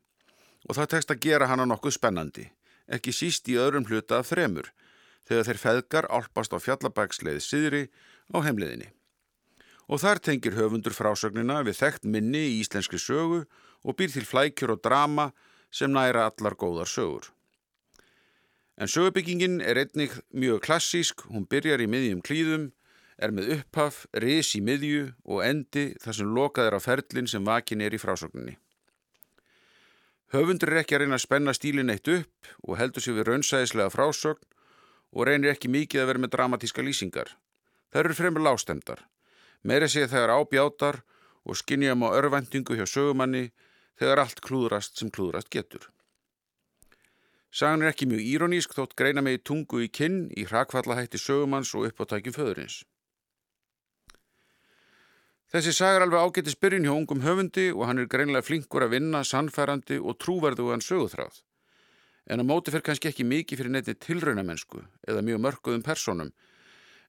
Og það tekst að gera hana nokkuð spennandi, ekki síst í öðrum hluta af þremur, þegar þeir feðgar álpast á fjallabæksleið síðri á heimliðinni og þar tengir höfundur frásögnina við þekkt minni í íslenski sögu og býr til flækjur og drama sem næra allar góðar sögur. En sögubyggingin er einnig mjög klassísk, hún byrjar í miðjum klíðum, er með upphaf, ris í miðju og endi þar sem lokað er á ferlinn sem vakin er í frásögninni. Höfundur er ekki að reyna að spenna stílin eitt upp og heldur sér við raunsæðislega frásögn og reynir ekki mikið að vera með dramatíska lýsingar. Það eru fremur lástendar meira sé þegar ábjátar og skinnjum á örvendingu hjá sögumanni þegar allt klúðrast sem klúðrast getur. Sagan er ekki mjög íronísk þótt greina með tungu í kinn í hrakfallahætti sögumanns og uppáttækjum föðurins. Þessi saga er alveg ágætti spyrjun hjá ungum höfundi og hann er greinlega flinkur að vinna, sannfærandi og trúverðugan söguþráð. En á móti fer kannski ekki mikið fyrir neitt tilraunamennsku eða mjög mörguðum personum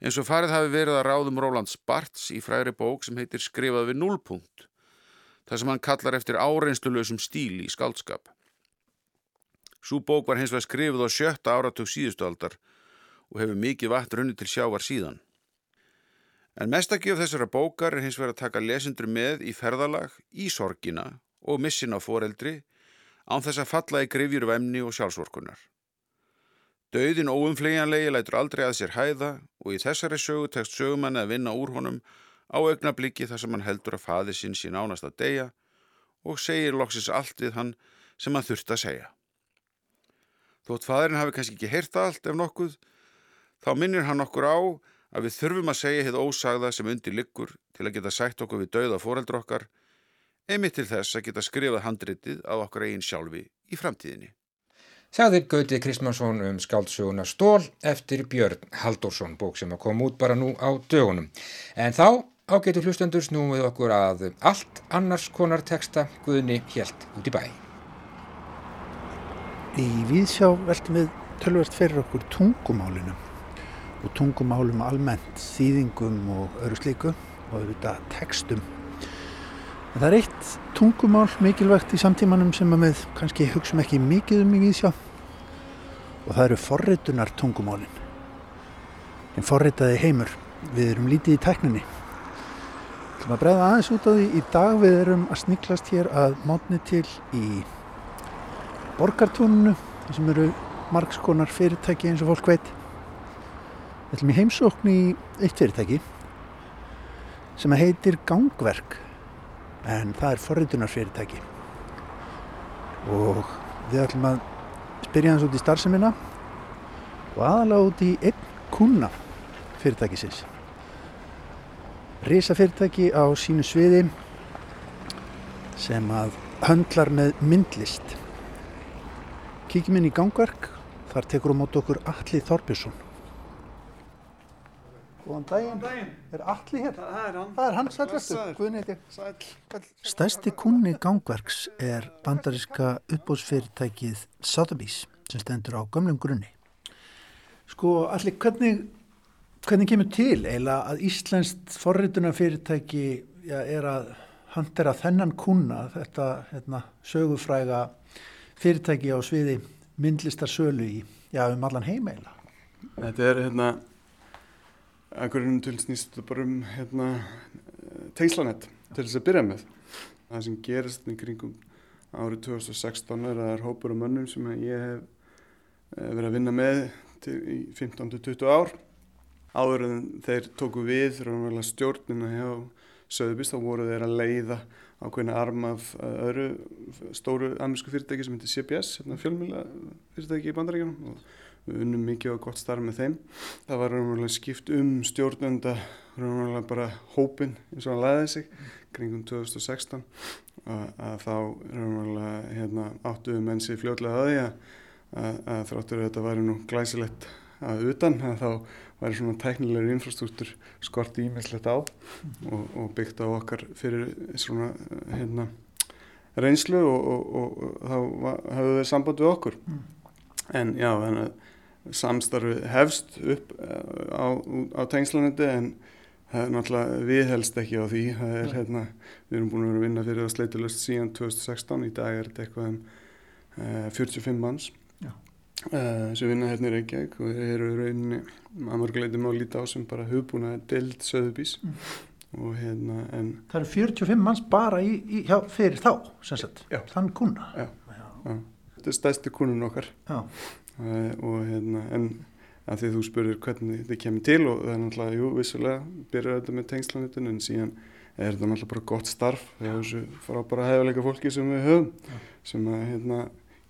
eins og farið hafi verið að ráðum Rólands Barts í fræri bók sem heitir Skrifað við núlpunkt, þar sem hann kallar eftir áreinsluleusum stíl í skaldskap. Sú bók var hins vegar skrifið á sjötta áratug síðustu aldar og hefur mikið vatn runni til sjávar síðan. En mestakjöf þessara bókar er hins vegar að taka lesendur með í ferðalag, í sorgina og missin á foreldri án þess að falla í grifjur vemni og sjálfsvorkunar. Dauðin óumflegjanlegi lætur aldrei að sér hæða og í þessari sögu tekst sögumanni að vinna úr honum á augnabliki þar sem hann heldur að faði sinn sín ánast að deyja og segir loksins allt við hann sem hann þurft að segja. Þótt fadurinn hafi kannski ekki heyrta allt ef nokkuð, þá minnir hann okkur á að við þurfum að segja hitt ósagða sem undir liggur til að geta sætt okkur við dauða fóreldra okkar, einmitt til þess að geta skrifað handritið á okkar eigin sjálfi í framtíðinni. Sagði Gauti Kristmansson um skáldsöguna Stól eftir Björn Halldórsson, bók sem að koma út bara nú á dögunum. En þá ágetur hlustendur snúum við okkur að allt annars konar teksta Guðni helt út í bæ. Í Víðsjá veltum við tölvert fyrir okkur tungumálinu og tungumálum almennt, þýðingum og öru slíku og auðvitað tekstum. En það er eitt tungumál mikilvægt í samtímanum sem við kannski hugsaum ekki mikið um í Víðsjá og það eru forritunar tungumálin. En forritaði heimur, við erum lítið í tækninni. Þú maður bregða aðeins út á því í dag við erum að sniklast hér að mótni til í borgartúnunu sem eru margskonar fyrirtæki eins og fólk veit. Við ætlum í heimsókn í eitt fyrirtæki sem heitir Gangverk en það er forritunarfyrirtæki og við ætlum að spyrja hans út í starfseminna og aðalega út í einn kuna fyrirtækisins. Rísa fyrirtæki á sínu sviði sem að höndlar með myndlist Kíkjum inn í gangverk, þar tekur á mót okkur Alli Þorbjörnsson. Góðan daginn. Góðan daginn. Er Alli hér? Það er hann. Það er hann, sælverstu. Guðin heiti. Sæl. Stærsti kunni gangverks er bandariska uppbóðsfyrirtækið Sotheby's sem stendur á gömlum grunni. Sko, Alli, hvernig, hvernig kemur til eiginlega að Íslenskt forritunarfyrirtæki ja, er að handera þennan kuna, þetta hérna, sögufræga fyrirtæki á sviði myndlistarsölu í, já, um allan heimeila. Þetta er hérna, einhverjum til snýst bara um hérna, tengslanett til þess að byrja með. Það sem gerist í kringum árið 2016 er að það er hópur af mönnum sem ég hef eh, verið að vinna með til, í 15-20 ár. Áður en þeir tóku við stjórnina hjá Söðubís, þá voru þeir að leiða ákveðina arm af öðru stóru amerísku fyrirtæki sem heitir CBS, hérna fjölmjöla fyrirtæki í bandaríkjunum og við unnum mikið og gott starf með þeim. Það var raunverulega skipt um stjórnönda, raunverulega bara hópin eins og hann læði sig kringum 2016 að, að þá raunverulega hérna, áttuðu mennsi fljóðlega að því að, að, að þráttur þetta væri nú glæsilegt að utan að þá væri svona tæknilegur infrastruktúr skort ímiðslegt á og, og byggt á okkar fyrir svona hérna reynslu og, og, og þá hafðu við samband við okkur mm. en já, þannig að samstarfi hefst upp eh, á, á tengslanandi en það er náttúrulega viðhelst ekki á því. Það er hérna, við erum búin að vera að vinna fyrir að sleitulust síðan 2016 í dag er þetta eitthvað um uh, 45 manns Uh, sem vinna hérna í Reykjavík og þeir eru rauninni að mörguleitum á líti á sem bara hugbúna deild söðubís mm. og hérna en Það eru 45 manns bara í, í, hjá, fyrir þá, sem sagt, þann kuna Já, já. já. þetta er stæsti kunun okkar. Uh, og hérna en að því þú spurður hvernig þetta kemur til og það er náttúrulega, jú, vissulega byrjar þetta með tengslanutun en síðan er þetta náttúrulega bara gott starf þegar þessu frábæra hefileika fólki sem við höfum já. sem að hérna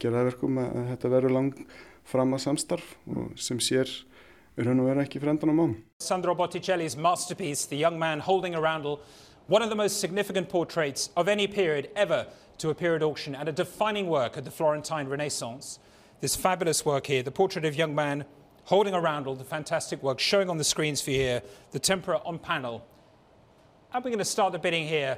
gera verkum að þetta verður lang fram að samstarf og sem sér er hann að vera ekki frendan á mán. Sandro Botticelli's masterpiece, The Young Man Holding a Roundel, one of the most significant portraits of any period ever to appear at auction and a defining work of the Florentine Renaissance. This fabulous work here, the portrait of young man holding a roundel, the fantastic work showing on the screens for you here, the tempera on panel. And we're going to start the bidding here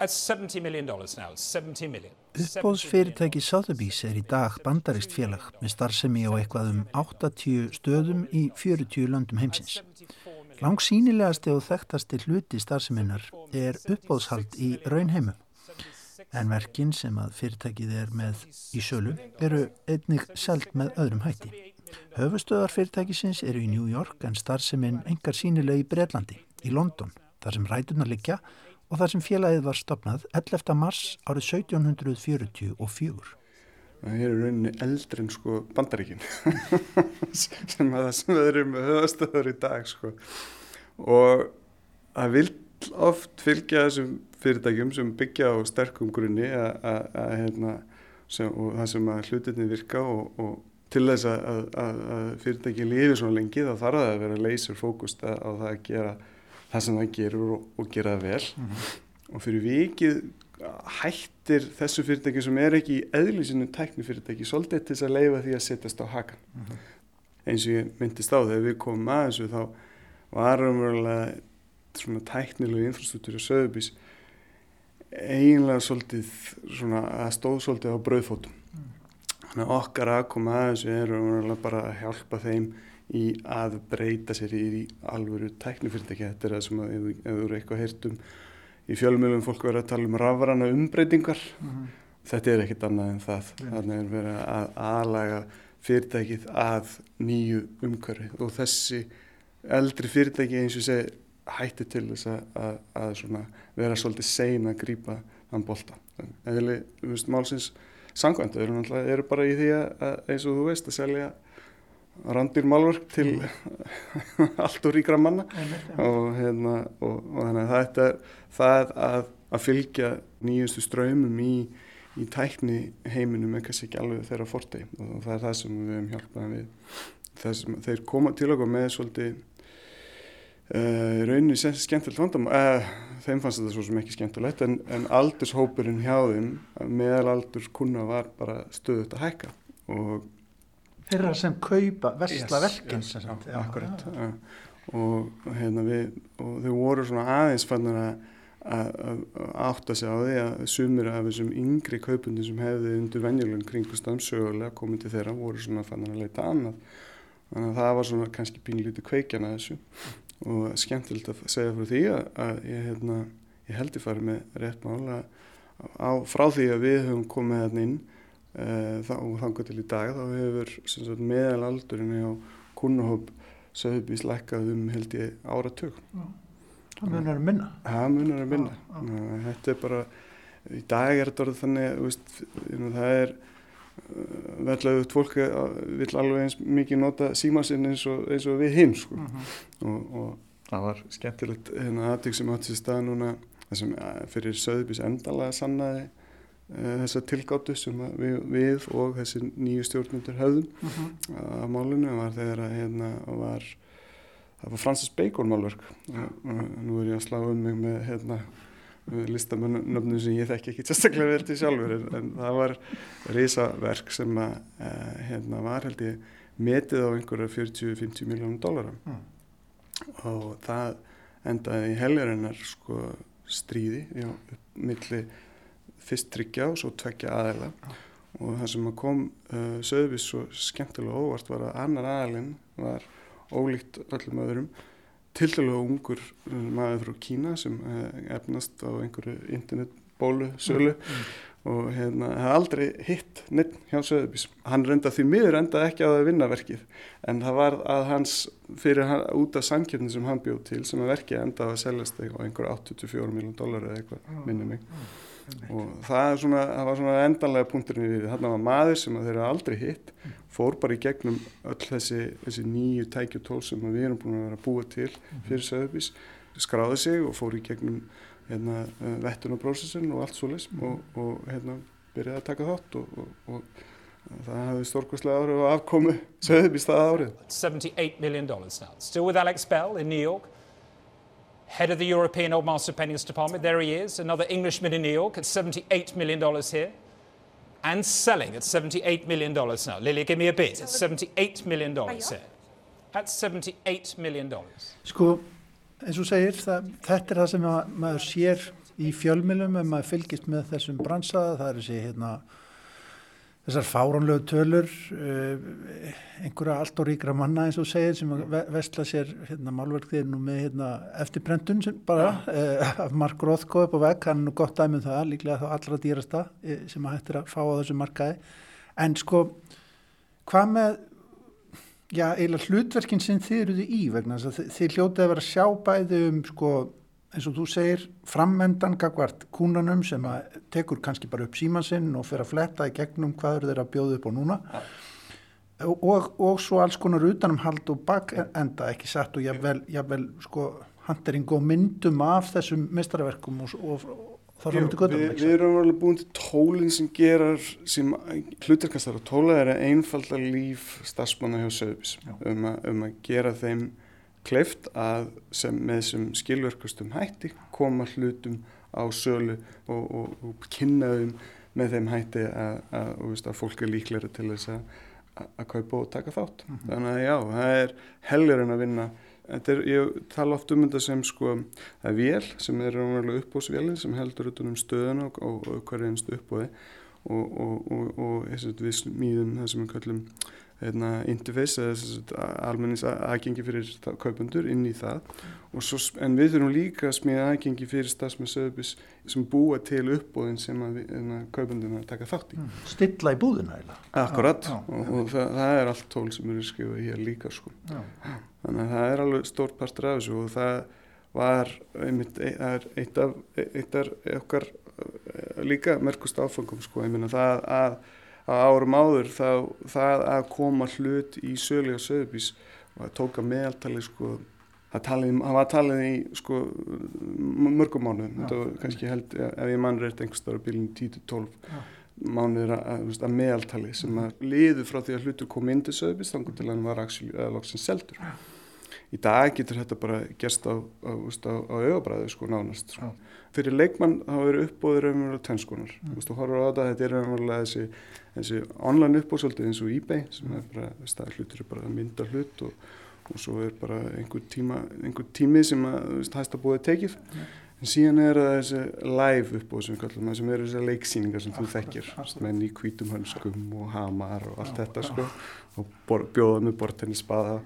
at $70 million now, 70 million. Uppbóðsfyrirtæki Sotheby's er í dag bandarist félag með starfsemi á eitthvað um 80 stöðum í 40 löndum heimsins. Langsýnilegasti og þekktasti hluti starfseminnar er uppbóðshald í raunheimu. En verkin sem að fyrirtækið er með í sölu eru einnig selt með öðrum hætti. Höfustöðar fyrirtækisins eru í New York en starfseminn engar sínileg í Breitlandi, í London, þar sem rætunar liggja og þar sem félagið var stopnað 11. mars árið 1744. Það er rauninni eldri en sko bandaríkin <laughs> sem að það sem það eru með höfastöður í dag sko. Og það vil oft fylgja þessum fyrirtækjum sem byggja á sterkum grunni að hérna sem, og það sem að hlutinni virka og, og til þess að, að, að fyrirtæki lifi svona lengi þá þarf það að vera laser fókust á það að gera það sem það gerur og, og gera það vel mm -hmm. og fyrir vikið hættir þessu fyrirtæki sem er ekki í eðlísinu tæknifyrirtæki svolítið til þess að leifa því að setjast á hakan mm -hmm. eins og ég myndist á þegar við komum að þessu þá varum við svona tæknilegu infrastruktúri og söðubís eiginlega svolítið svona að stóð svolítið á brauðfótum Þannig að okkar aðkoma að þessu er bara að hjálpa þeim í að breyta sér í alvöru tæknifyrirtæki. Þetta er það sem að ef þú eru eitthvað heyrtum í fjölumilum fólk verður að tala um rafrana umbreytingar. Mm -hmm. Þetta er ekkit annað en það. Yeah. Þannig er verið að aðlaga fyrirtækið að nýju umhverfi og þessi eldri fyrirtæki eins og segi hætti til þess að, að, að vera svolítið sein að grýpa þann bolta. Eða, þú veist, málsins sangvænt, þau eru náttúrulega eru bara í því að eins og þú veist að selja randir málverk til <laughs> allt og ríkra manna. Og, hérna, og, og þannig að þetta það að, að fylgja nýjustu ströymum í, í tækni heiminum er kannski ekki alveg þeirra forti og það er það sem við hefum hjálpað við. Þessum, þeir koma til okkur með svolítið Uh, rauninni skemmtilegt vandam uh, þeim fannst þetta svo sem ekki skemmtilegt en, en aldurshópurinn hjá þeim meðal aldurs kuna var bara stöðut að hækka. Og þeirra sem kaupa vestla yes, verkinn yes, ja, akkurat. Ja, og hérna við og þau voru svona aðeins fannar að átta sig á því að sumir af þessum yngri kaupundi sem hefði undir venjulegum kringustam sögulega komið til þeirra voru svona fannar að leita annað. Þannig að það var svona kannski pínlítið kveikjana þessu og skemmtilegt að segja frá því að, að ég, hérna, ég held ég farið með rétt mála á, frá því að við höfum komið hérna inn uh, þá, og þangar til í dag þá hefur meðal aldurinn á kunnahóp söðubís lækkað um held ég áratug. Það munar að minna. Það munar að minna. Þetta er bara, í dag er þetta þannig veist, það er verðlaugut fólk vil alveg eins mikið nota símasinn eins, eins og við hinn sko. uh mhm. -huh. og, og það var skemmtilegt hérna aðtök sem átt sér stað núna þessum fyrir söðubís endalega sannaði uh, þessa tilgáttu sem við, við og þessi nýju stjórnundur höfðum uh mhm. -huh. á málunum var þegar að hérna var það var Francis Bacon málverk og nú er ég að slá um mig með hérna listamönnum sem ég þekki ekki sérstaklega vel til sjálfur en, en það var risaverk sem að, uh, hérna var held ég metið á einhverja 40-50 miljónum dólara mm. og það endaði í helgarinnar sko stríði já, milli fyrst tryggja og svo tveggja aðeila mm. og það sem kom uh, söðvis svo skemmtilega óvart var að annar aðeilin var ólíkt öllum öðrum tildalega ungur maður frá Kína sem eh, efnast á einhverju internetbólu sölu mm, mm. og hérna hefði aldrei hitt neitt hjá Söðubís. Hann reynda því miður enda ekki á það að vinna verkið en það var að hans fyrir hann, út af samkjöfni sem hann bjóð til sem að verkið enda á að seljast á einhverju 84 miljón dólar eða eitthvað minni mig og það, svona, það var svona endanlega punkturinn við þarna var maður sem þeir eru aldrei hitt fór bara í gegnum öll þessi, þessi nýju tækjutól sem við erum búin að vera að búa til fyrir Söðubís skráði sig og fór í gegnum hérna, eh, vettunarprósessin og allt svo leys og, og hérna, byrjaði að taka þátt og, og, og það hafði stórkvæslega árið og afkomu Söðubís það árið. 78 million dollars now. Still with Alex Bell in New York head of the European Old Master Pennies Department. There he is, another Englishman in New York at $78 million here. And selling at $78 million now. Lily, give me a bid. It's $78 million here. That's $78 million. Sko, eins og segir, það, þetta er það sem að, maður sér í fjölmilum ef maður fylgist með þessum bransaða. Það er þessi hérna, þessar fáránlegu tölur uh, einhverja allt og ríkra manna eins og segir sem vestla sér hérna, málverkðir nú með hérna, eftirbrendun sem bara uh, af Mark Rothko upp á vegg, hann er nú gott dæmið um það líklega þá allra dýrasta uh, sem að hættir að fá á þessu markaði. En sko hvað með já, eiginlega hlutverkin sem þið eruðu í vegna að þið hljótið að vera að sjá bæði um sko eins og þú segir, frammendan gagvart kúnanum sem að tekur kannski bara upp símansinn og fer að fletta í gegnum hvað eru þeir að bjóða upp á núna ja. og, og svo alls konar utanum hald og bakenda ekki satt og jável, jável sko handering og myndum af þessum mestarverkum og, og, og þar fram til göttum. Við, við erum alveg búin til tólinn sem gerar sem hlutarkastar og tóla er að einfalda líf stafsmanna hjá Söðbís um, um að gera þeim kleift að sem, með þessum skilverkustum hætti koma hlutum á sölu og, og, og kynnaðum með þeim hætti að, að, að, að fólk er líklæri til þess að kaupa og taka þátt. Mm -hmm. Þannig að já, það er helgur en að vinna. Er, ég tala oft um þetta sem sko, er vél sem er umverulega uppbóðsvélinn sem heldur út um stöðuna og, og hverja einstu uppbóði og við smíðum það sem við kallum Hérna, interface eða almennins aðgengi fyrir kaupundur inn í það svo, en við þurfum líka að smíða aðgengi fyrir stafsmenn söðubis sem búa til uppbóðin sem að hérna, kaupundurna taka þátt í. Mm. Stilla í búðina eða? Akkurat já, já, og, og það, það er allt tól sem eru skrifað hér líka sko. Þannig að það er alveg stór partur af þessu og það var einmitt, eitt af, eitt af okkar eh, líka merkust áfangum sko, ég minna það að að árum áður þá, það að koma hlut í sölu og söðubís og að tóka meðaltali sko, það var talið í sko, mörgum mánuðum. Þetta var kannski held, ef ég mann reyrt einhverstaður á bílinu 10-12 mánuður að, að, að meðaltali sem að liðu frá því að hlutur kom inn til söðubís þannig til að hann var aðeins loksins seldur í dag getur þetta bara gerst á, á, á, á auðabræðu sko nánast sko. fyrir leikmann þá eru uppbóður raunverulega tennskonar mm. þú horfður á þetta, þetta er raunverulega þessi þessi online uppbóðsöldi eins og eBay sem er bara, það hlutur er bara að mynda hlut og, og svo er bara einhver, tíma, einhver tími sem að hægst að búið tekið ja. En síðan er það þessi live uppbóð sem við kallum það sem eru þessi leiksýningar sem þú þekkir menn í kvítum hönskum og hamar og allt já, þetta sko. Og bjóða með bortenni spaða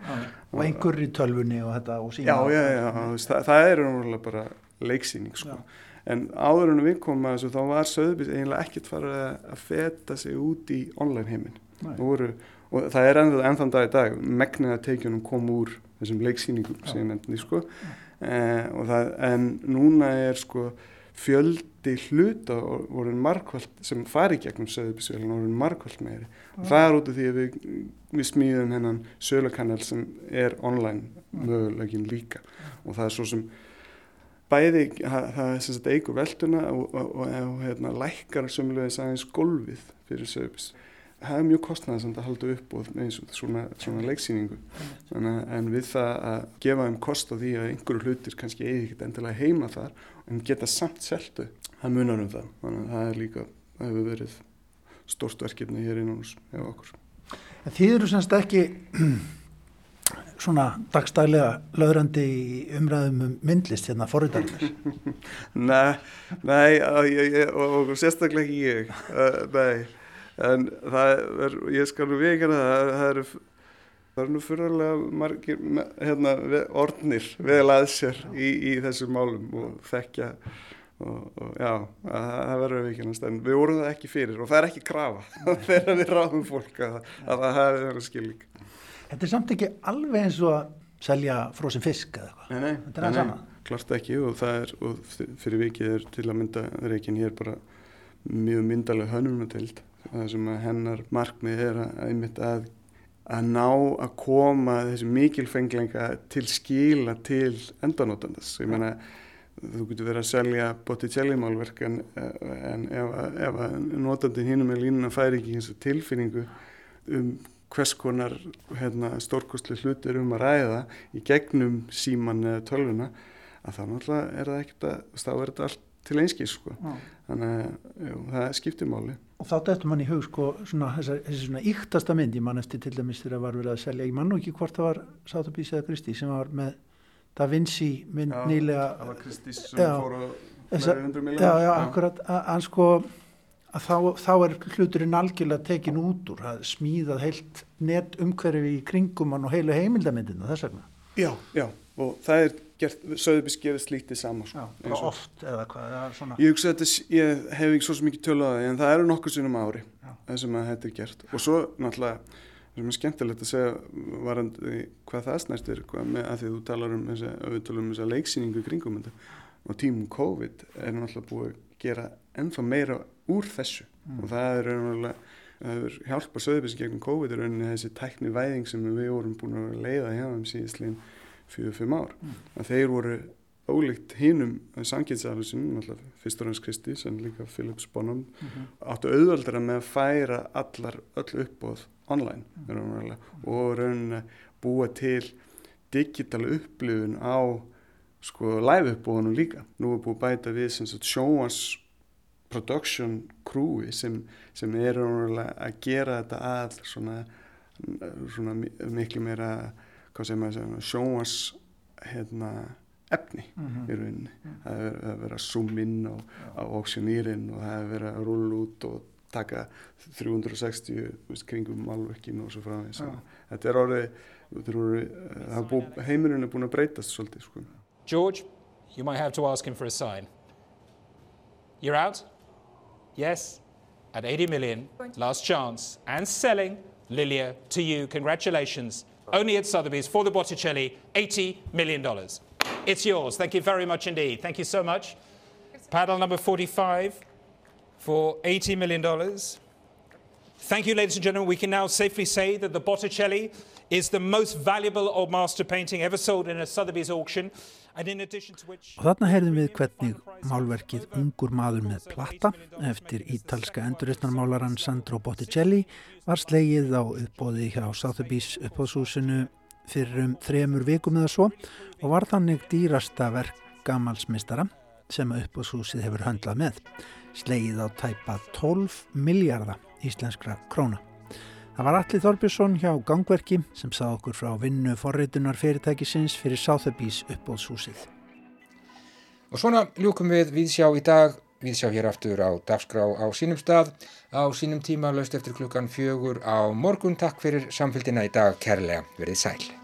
og einhver í tölfunni og þetta og já, já, já, það, það er umhverfið bara leiksýning sko. En áður en við komum að þessu þá var Söðbís eiginlega ekkert farið að feta sig út í online heiminn. Voru, og það er ennþann dag í dag megnið að teikjunum kom úr þessum leiksýningum sem ég nefndi sko eh, það, en núna er sko fjöldi hluta voruð markvallt sem fari gegnum Söðbísvélun voruð markvallt meiri. Og það er út af því að við, við smíðum hennan sölukanal sem er online mögulegin líka. Og það er svo sem bæði það er sem sagt eigur velduna og, og, og, og hérna, lækkar sömulegis aðeins golfið fyrir sögubis. Það er mjög kostnæðasamt að halda upp og eins og svona, svona leiksýningu. Þannig, en við það að gefa þeim kost á því að einhverju hlutir kannski eigi ekkert endilega heima þar en geta samt seltu, það munar um það. Þannig að það er líka, það hefur verið stórst verkefni hér innan hos eða okkur. En þið eru semst ekki <clears throat> svona dagstælega löðrandi í umræðum um myndlist hérna forriðarinn <laughs> Nei, nei ég, ég, og sérstaklega ekki ég uh, nei, en það er ég skal nú veikana það það eru það eru nú fyrirlega margir hérna, ornir vel að sér í, í þessum málum og þekkja og, og já, það, það verður veikana en við vorum það ekki fyrir og það er ekki krafa <laughs> þegar við ráðum fólk að, að það hefur verið skilík Þetta er samt ekki alveg eins og að selja fróðsum fisk eða eitthvað. Nei, nei, það sama. Klart ekki og það er, og fyrir vikið er til að mynda reikin hér bara mjög myndalega hönunatild. Það sem hennar markmið er að, einmitt að, að ná að koma þessi mikilfenglenga til skila til endanótandas. Ég menna, þú getur verið að selja Botticelli-málverk en, en ef, ef notandin hínum með línuna færi ekki eins og tilfinningu um hvers konar hérna, stórkostli hlut er um að ræða í gegnum síman eða tölvuna að þá náttúrulega er það ekkert að þá er þetta allt til einskís sko. þannig að jú, það skiptir máli og þá dættum mann í hug sko svona, þessi, þessi svona íktasta mynd ég mann eftir til dæmis þegar það var verið að selja ég mann og ekki hvort það var Sátabís eða Kristi sem var með Da Vinci mynd já, nýlega. það var Kristi sem já, fór á fleiri hundru miljónar já, já, akkurat, að sko að þá, þá er hluturinn algjörlega tekin út úr að smíðað heilt net umhverfi í kringum hann og heilu heimildamindina þess vegna. Já, já, og það er Söðubís gerir slíkt í sama sko, Já, oft eða hvað, eða svona. Ég hugsa að þetta, ég hef ekki svo sem mikið tölu á það en það eru nokkuð sinnum ári að þetta er gert og svo náttúrulega sem er skemmtilegt að segja varandi hvað það snertir hvað með að því þú talar um þessa, um þessa leiksýningu kringum þetta og tímum COVID er náttúrulega búið að gera ennþá meira úr þessu Mm. og það er hefur hjálpað söðubísi gegnum COVID er rauninni þessi tækni væðing sem við vorum búin að að leiða hjá þeim síðistlíðin 4-5 ár. Að þeir voru ólíkt hinum sanginsaflisinn, náttúrulega fyrst og hans Kristi sem líka Philips Bonham áttu auðvöldra með að færa allar öll uppbóð online raunverulega, og rauninni búa til digitala upplifun á sko live uppbóðunum líka. Nú er búið bæta við sem sagt sjóans production crewi sem, sem er raunverulega að gera þetta að svona, svona mi- miklu meira hvað maður segja, sjóans hérna efni Mhm. í rauninni það er það er verið að zoom in á, á auctioneerin og það er verið að rúla út og taka 360 þú veist, kringum málverkin og svo frá því Já. þetta er orðið, búið, heimurinn er búin að breytast svolítið sko. George, you might have to ask him for a sign. You're out? Yes? At 80 million, last chance, and selling. Lilia, to you, congratulations. Only at Sotheby's for the Botticelli, $80 million. It's yours. Thank you very much indeed. Thank you so much. Paddle number 45 for $80 million. Thank you, ladies and gentlemen. We can now safely say that the Botticelli Og þarna heyrðum við hvernig málverkið Ungur maður með platta eftir ítalska enduristnarmálaran Sandro Botticelli var slegið á uppbóði hjá Sotheby's uppbóðshúsinu fyrir um þremur vikum eða svo og var þannig dýrasta verk gamalsmistara sem uppbóðshúsið hefur höndlað með. Slegið á tæpa 12 miljardar íslenskra króna. Það var Alli Þorbjörnsson hjá Gangverki sem sá okkur frá vinnu forritunar fyrirtækisins fyrir Sotheby's uppbóðshúsið. Og svona ljúkum við viðsjá í dag, viðsjá hér aftur á dagskrá á sínum stað, á sínum tíma löst eftir klukkan fjögur á morgun. Takk fyrir samfélgina í dag, kærlega, verið sæl.